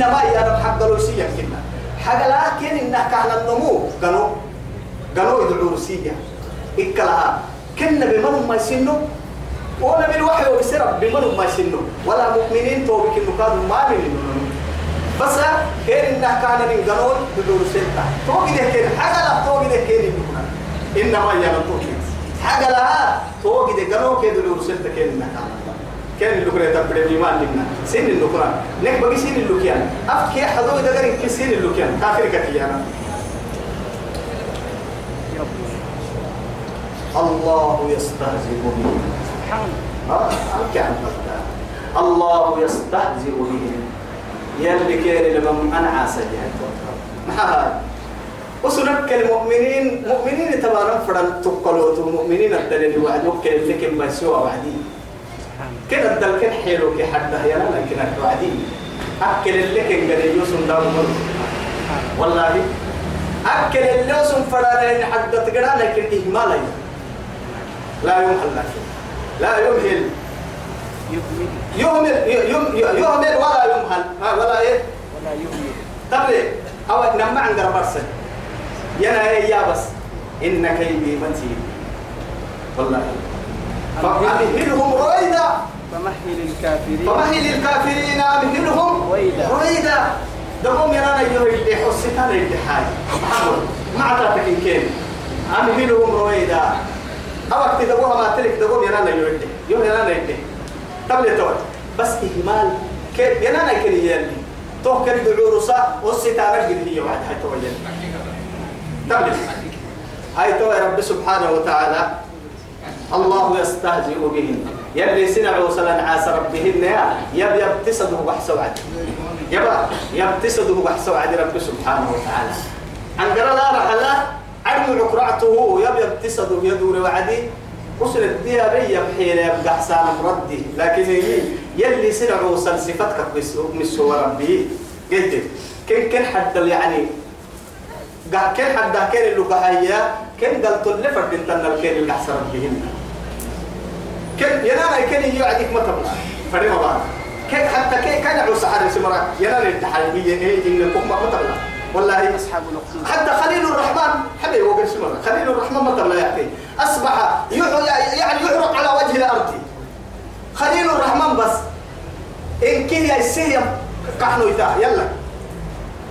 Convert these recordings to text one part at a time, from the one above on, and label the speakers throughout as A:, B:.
A: إنما يا رب حق لوسية كنا. حق لكن إنه كان النمو. قالوا. قالوا يدعوا روسية إكلها كنا بمن ما يسنوا ولا بالوحي وبسرب بمن ما يسنوا ولا مؤمنين توبك إنه كانوا ما من بس كان إنه كان من قالوا يدعوا روسية توقي ده كان حق لا توقي ده كان إنما يا رب حق لها توقي ده قالوا كده يدعوا كان إنه كان كان اللي كنا تبدأ بيمان لنا. سين اللي كنا نك بقي سين اللي كان أفكي حدو إذا قرين كسين اللي كان كافر كتيانا الله يستهزئ بهم آه كان الله يستهزئ بهم يلي كان لمن أنعى ما هذا وسنك المؤمنين مؤمنين تبارا فرن تقلوا المؤمنين الدليل وعد وكيل لكن ما سوى وعدين كده الدل كن حلو كي حد هيا لكن وعدين أكل اللي كن قال يوسف داو والله. أكل اللي يوسف فرنا حد تقرأ لكن إهمال لا يمهل لك لا يمهل يهمل يهمل ولا يمهل ولا إيه؟
B: ولا يهمل
A: طب أو نما عند ربرسن ينا يا بس. ان كيدي متين والله. فأمهلهم رويدا.
B: فمهل الكافرين
A: فمهل الكافرين أمهلهم
B: رويدا.
A: رويدا. دقوم يرانا يهو اللي حسيتنا اللي حاج محمد ما عطاتك إن كان. أمهلهم رويدا. أوقت دقوها ما تلك دقوم يرانا يهو اللي. يهو يرانا يهو تبلي توي بس إهمال. كيف يرانا يكن يلي توه كان يدعو رسا والستانة قد هي واحد. هاي توي تبلي هاي توي رب سبحانه وتعالى. الله يستهزئ بهم يلي سنعوا سلن عاس ربهن يا يب يبتسده بحث وعد. يبا يبتسده بحث وعد رب سبحانه وتعالى. عن لا رحلا عدم عقرعته يب يبتسده يدور وعدي وصل الديا بي بحيل يبقى حسان مردي لكن يلي سنعوا سل صفتك بس ربي. قلت كن كن حد يعني كن حد كان اللي قهيا كن قلت اللي فرد انتنا الكين اللي حسن ربهن كن ينانا كن يجي عديك ما تبلا فريما بعد كن حتى كن كان يعوس حارس مرة ينانا التحالية إيه إن كم ما تبلا والله
B: أصحاب الأخدود
A: حتى خليل الرحمن حبي وقل سمرة خليل الرحمن ما تبلا يحكي أصبح يعني يحرق على وجه الأرض. خليل الرحمن بس. إن كي يا السيم كحنو يتا. يلا.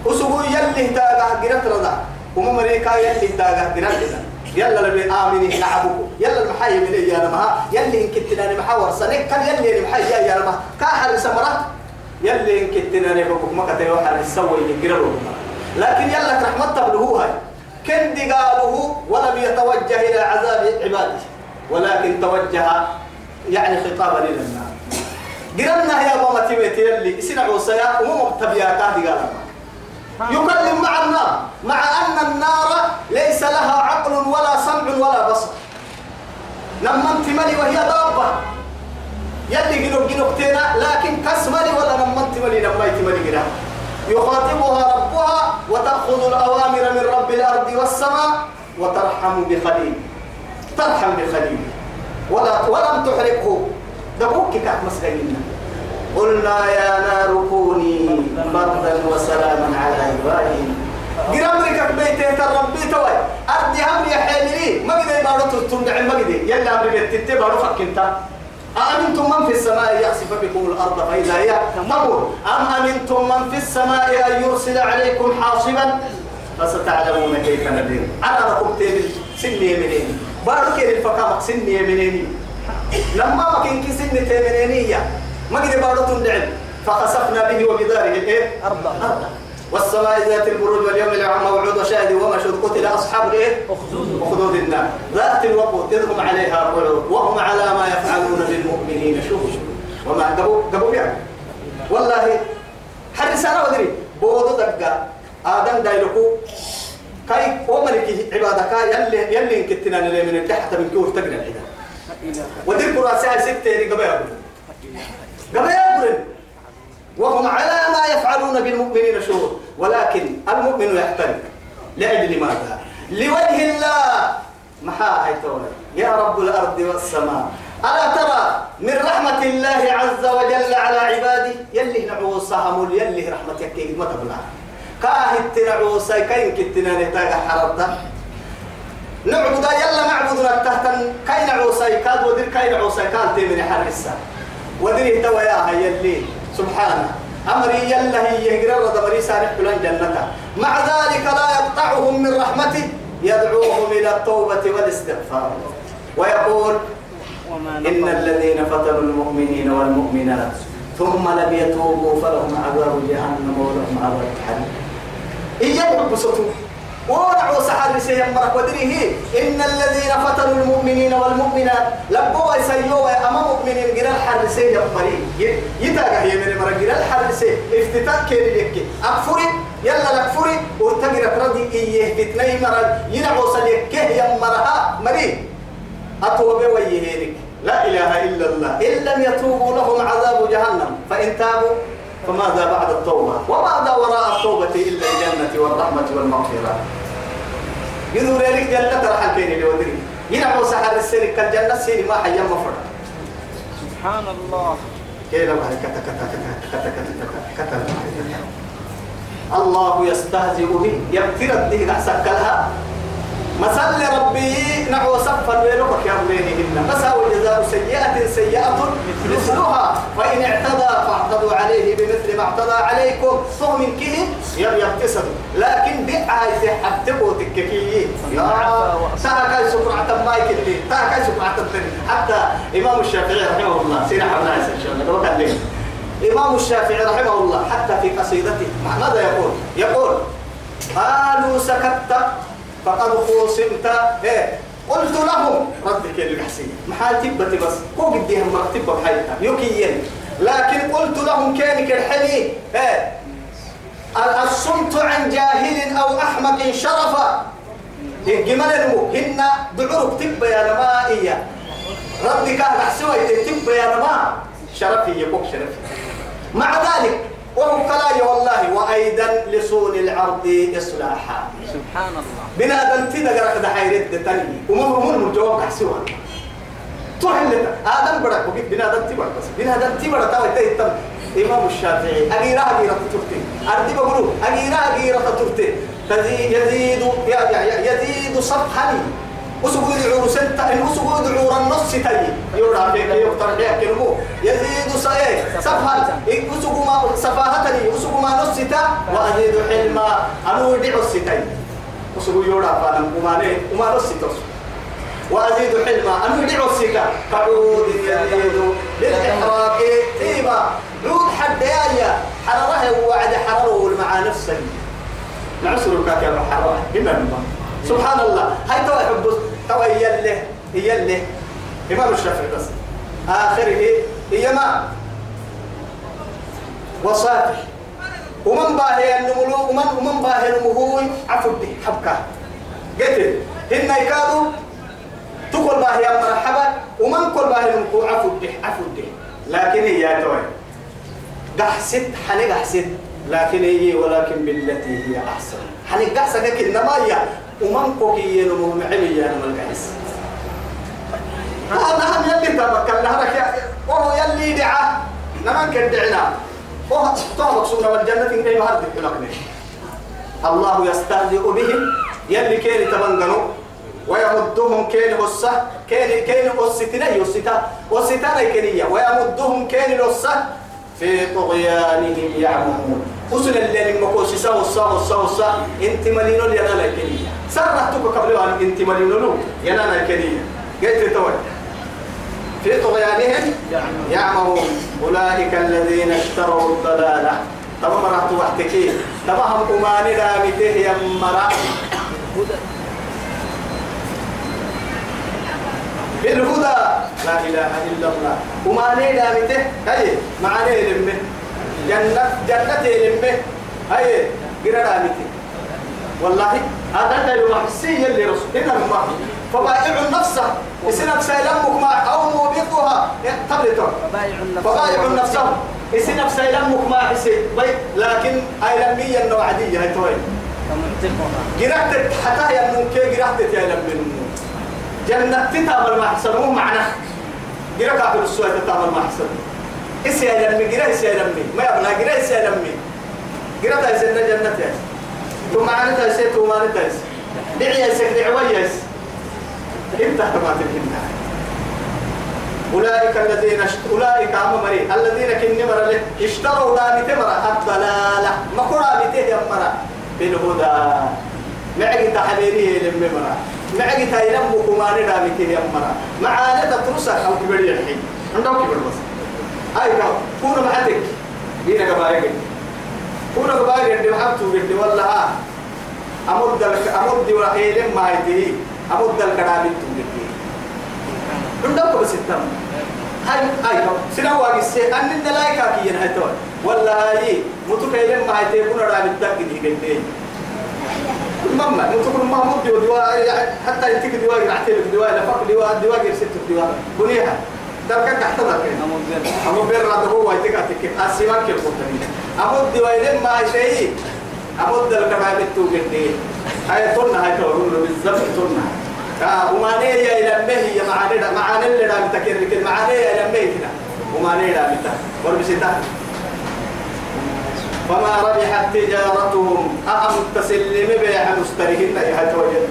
A: وسبو يلي تاغا جرت رضا. وما مريكا يلي تاغا جرت رضا. يلا لبي آمني نعبو يلا المحي من يا لما. يلي إن كنتنا محاور سنك كان يلي المحي يا لما. كاحر سمرة يلي إن كنتنا نبقى ما كتير واحد يسوي يجرلو لكن يلا رحمة تبلهو هاي. كن قاله ولم يتوجه إلى عذاب عباده. ولكن توجه يعني خطابا إلى النار قرنا يا بابا تيمت يلي. سنع وسيا ومو تبيا قال يكلم مع النار. مع أن النار ليس لها عقل ولا سمع ولا بصر. لما انت ملي وهي ضابة. يلي جنوب جنوب تينا لكن كسملي ولا لما انت ملي لما انت ملي يخاطبها ربها وتأخذ الأوامر من رب الأرض والسماء وترحم بخليل. ترحم بخليل. ولا ولم تحرقه. دبوك كاك مسكيننا قلنا يا نار كوني بردا وسلاما على إبراهيم قرامرك بيته تربي توي. أرضي هم يا حاملي ما قد يبارو تندع ما قد يلا أمريكا تتبارو فكنتا أأمنتم من في السماء يخسف بكم الأرض فإذا هي تمر أم أمنتم من في السماء أن يرسل عليكم حاصبا؟ فستعلمون كيف نذير. أنا ركبت تيبل سني يمينين بارك الفقامة سني يمينين لما ما كان كسن تيمينية ما قد بارو تندعم. فخسفنا به وبداره الايه؟
B: أرضا
A: أرضا والسماء ذات البروج واليوم العام موعود وشاهد ومشهود قتل أصحاب الايه؟
B: أخدود
A: وخدود النار ذات الوقود إذ هم عليها قعود وهم على ما يفعلون بالمؤمنين. شوفوا وما قبوا قبوا يعني والله حرس أنا ودري. بودو دقا. آدم دايلكو. كاي وملك عبادك. يلي يلي كتنا لي من تحت من كور تقنا العدا ودير كراسي ستة قبل. يقول قبل. يقول وهم على ما يفعلون بالمؤمنين. شهود ولكن المؤمن يحترم. لأجل ماذا؟ لوجه الله. محا يا رب الأرض والسماء. ألا ترى من رحمة الله عز وجل على عباده؟ يلي نعوصها مول يلي رحمتك كي ما تبلع. كاهت نعوصا كاين كتنا نتاج حرطة نعبد يلا معبودنا تحت كاين نعوصا كاد ودير كاين نعوصا كاد تمني حرسا ودير تواياها يلي سبحانه. أمري يلا هي يقرر دمري سارح بلان جنته مع ذلك لا يقطعهم من رحمته يدعوهم إلى التوبة والاستغفار. ويقول إن الذين فتنوا المؤمنين والمؤمنات ثم لم يتوبوا فلهم عذاب جهنم ولهم عذاب الحريق إياك بسطوا ورعوا سحر سيهم مرك ودريه. إن الذين فتنوا المؤمنين والمؤمنات لبوا يسيوا أما مؤمنين قرا الحر سيهم مري. يتاقى هي من مرة قرا الحر سي. افتتاك كيري لك. أكفري يلا لكفري وتقرا ردي إيه فتني مرة. ينعوا سليك يا مرها مري. أتوب ويهينك لا إله إلا الله. إن لم يتوبوا لهم عذاب جهنم. فإن تابوا فماذا بعد التوبة؟ وماذا وراء التوبة إلا الجنة والرحمة والمغفرة. يدور لك جنة رحل كيني لودري ينعو سحر السير كالجنة سيري ما حيا مفر
B: سبحان الله.
A: كيلا بحي كتا كتا كتا كتا كتا كتا كتا الله يستهزئ به يبتر الدين أحسن كلها. مثل ربي نحو صفا ويلوك يا أمينهن مساوي جزاء سيئة سيئة مثلها. فإن اعتدى فاعتدوا عليه بمثل ما اعتدى عليكم. فهم من كه يبتسم لكن بيعها يحبتبوا تككي يا تاكاي سكرعة مايك اللي تاكاي سكرعة الثاني حتى إمام الشافعي رحمه الله. سيدنا حبنا إن شاء الله وكان ليه إمام الشافعي رحمه الله. حتى في قصيدته. ماذا يقول؟ يقول قالوا سكت فقد خوصمت إيه؟ قلت لهم. ردك اللي حسين محال تبتي بس هو قديها مرتبة بحياتها يوكيين. لكن قلت لهم كانك الحلي إيه. الصمت عن جاهل أو أحمق شرفا. الجمال المو؟ هن دعوك تبا يا نمائية. ردك أحسوي تبا يا نما شرفي يبوك شرفي. مع ذلك وهو كلاي والله وأيضا لصون العرض إصلاحا.
B: سبحان الله.
A: بنادم تيدا قرأت ده حيرد تاني ومن ومن الجواب حسوها تهلت آدم برك وقيت بنادم تبرك بس. بنادم تبرك تاوي تيتم إمام الشافعي أجيرا أجيرا ترتي أردي بقولوا أجيرا أجيرا ترتي تزيد يزيد يزيد صفحني وسقوا يدعوا سنتا إن وسقوا يدعوا النص تي يورا فيك يقتر بيك كلمو يزيد صحيح صفحة إن وسقوا ما صفاهتني وسقوا ما نص تا وأزيد حلما أنو يدعوا الستي وسقوا يورا فانا وما نه وما وأزيد حلما. أنو يدعوا السكا كعود يزيد للإحراق. تيبا. عود حد يا حرره وعد حرره مع نفسه. نعسر كاكا حرره هنا سبحان الله هاي تو يحب تو يله يله إمام الشافعي بس. آخره. هي ما وصافي ومن باهي النملو. ومن ومن باهي النمهوي عفو حبكة. قلت هن يكادوا. يا مرحبا ومن كل باهي النمهو عفو دي عفو دي لكن هي توي قحست حني قحست. لكن هي ولكن بالتي هي أحسن. حني قحست لكن ما هي ومن كوكي ينمو معلي يا نمو القحس. هذا هم يلي تبكر لهرك وهو يلي دعا نمان كدعنا وهو طابق سنة والجنة إن كيف هرد لكني الله يستهزئ بهم يلي كيني تبنغنوا ويمدهم كيني هسة كيني كيني هستنا هستا هستنا كينية ويمدهم كيني هسة في طغيانهم يعمهون. أسن اللي مكوسي سا وسا وسا وسا انت ملينو ينانا الكنية سرحتك قبل أن انت ملينو ينانا الكنية قلت توي في طغيانهم يعمهون. أولئك الذين اشتروا الضلالة. تمام مرات وحدك تمام أماني دامته يا مرا بالهدى. لا إله إلا الله. أماني دامته هاي معاني لمه؟ جنة جنة لمه؟ هاي قرر دامته والله هذا اللي محسي اللي رسول. هنا ما فبائع النفس. يصير نفسه يلمك ما أو موبقها
B: فبايع النفس.
A: فبائع نفسه يصير نفسه يلمك ما حسي بي لكن أي لمية النوعدية هي توي. قرأت حتى يا من كي قرأت يا لمن. جنة تتعمل ما حسنوه معنا جرا كافر السوء تتعامل مع حسن إسي يلمي جرا إسي يلمي ما يبنى جرا إسي يلمي جرا تايسن جنة يا ثم أنا تايسي ثم أنا تايسي دعي يسك دعوي يس إنت ما تلهمنا أولئك الذين اشت... أولئك عم مري الذين كن مرة له اشتروا دامت مرة. الضلالة ما قرأ بته يا مرة. بالهدى. معي تحليلي معي تايلم بكمان دامت يا مرة معانا تترسخ أو كبر الحين عندهم كبر بس. هاي كم كونا معتك. دينا كبارك كونا كبارك دي محبتو بدي والله. ها أمد لك أمد وحيل ما يدي. أمد الكلام تودي عندهم بس التم هاي هاي سنا واقع سي. أن الدلايك كي ينهتون ولا هاي. متكلم ما يدي. كونا رابط تك ماما نتقول ما مد دوا حتى يتك دوا يعتبر دوا لفق دوا دوا يرسل دوا بنيها. دلك تحت ذلك أمو بير راد هو يتك أتك أسيمان كل قطني أمو دوا ما شيء. أمو دلك ما بتو كده هاي تنا هاي تورون بالزبط تنا آه وما نيجي إلى مهي معانا معانا اللي رام تكرر كده معانا إلى مهي كده. وما نيجي رام تك وربسيتا فما ربحت تجارتهم. أهم تسلم بيع مسترهن؟ يا توجد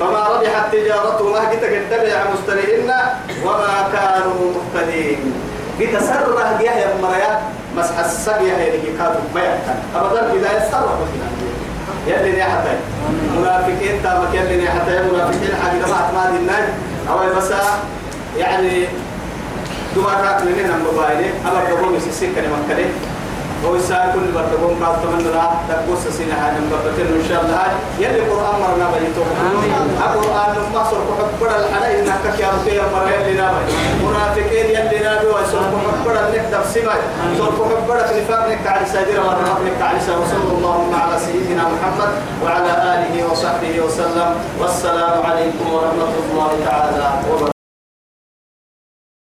A: فما ربحت تجارتهم؟ أهجت قد بيع مسترهن وما كانوا مهتدين. بتسرع يحيى المريا مسح السبيع كانوا ما يحتاج أبدا إذا يسرع يلي حتى. منافقين تامك يلي حتى. منافقين حاجة ما اعتماد الناس. أو بس يعني دماغك لنا موبايلي أما يسيسين كلمة كلمة. هو الساعة كل برتقون قال تمنى تقوس سنة هذا مبتكر إن شاء الله يلي القرآن مرنا بيتو القرآن ما صار كحبر الحلا إنك يا ربي يا مرة يلي نابي منافقين يلي نابي وصار كحبر لك تفسيما صار كحبر نفاق لك على سيدنا ورحمة لك على وصلى اللهم على سيدنا محمد وعلى آله وصحبه وسلم. والسلام عليكم ورحمة الله تعالى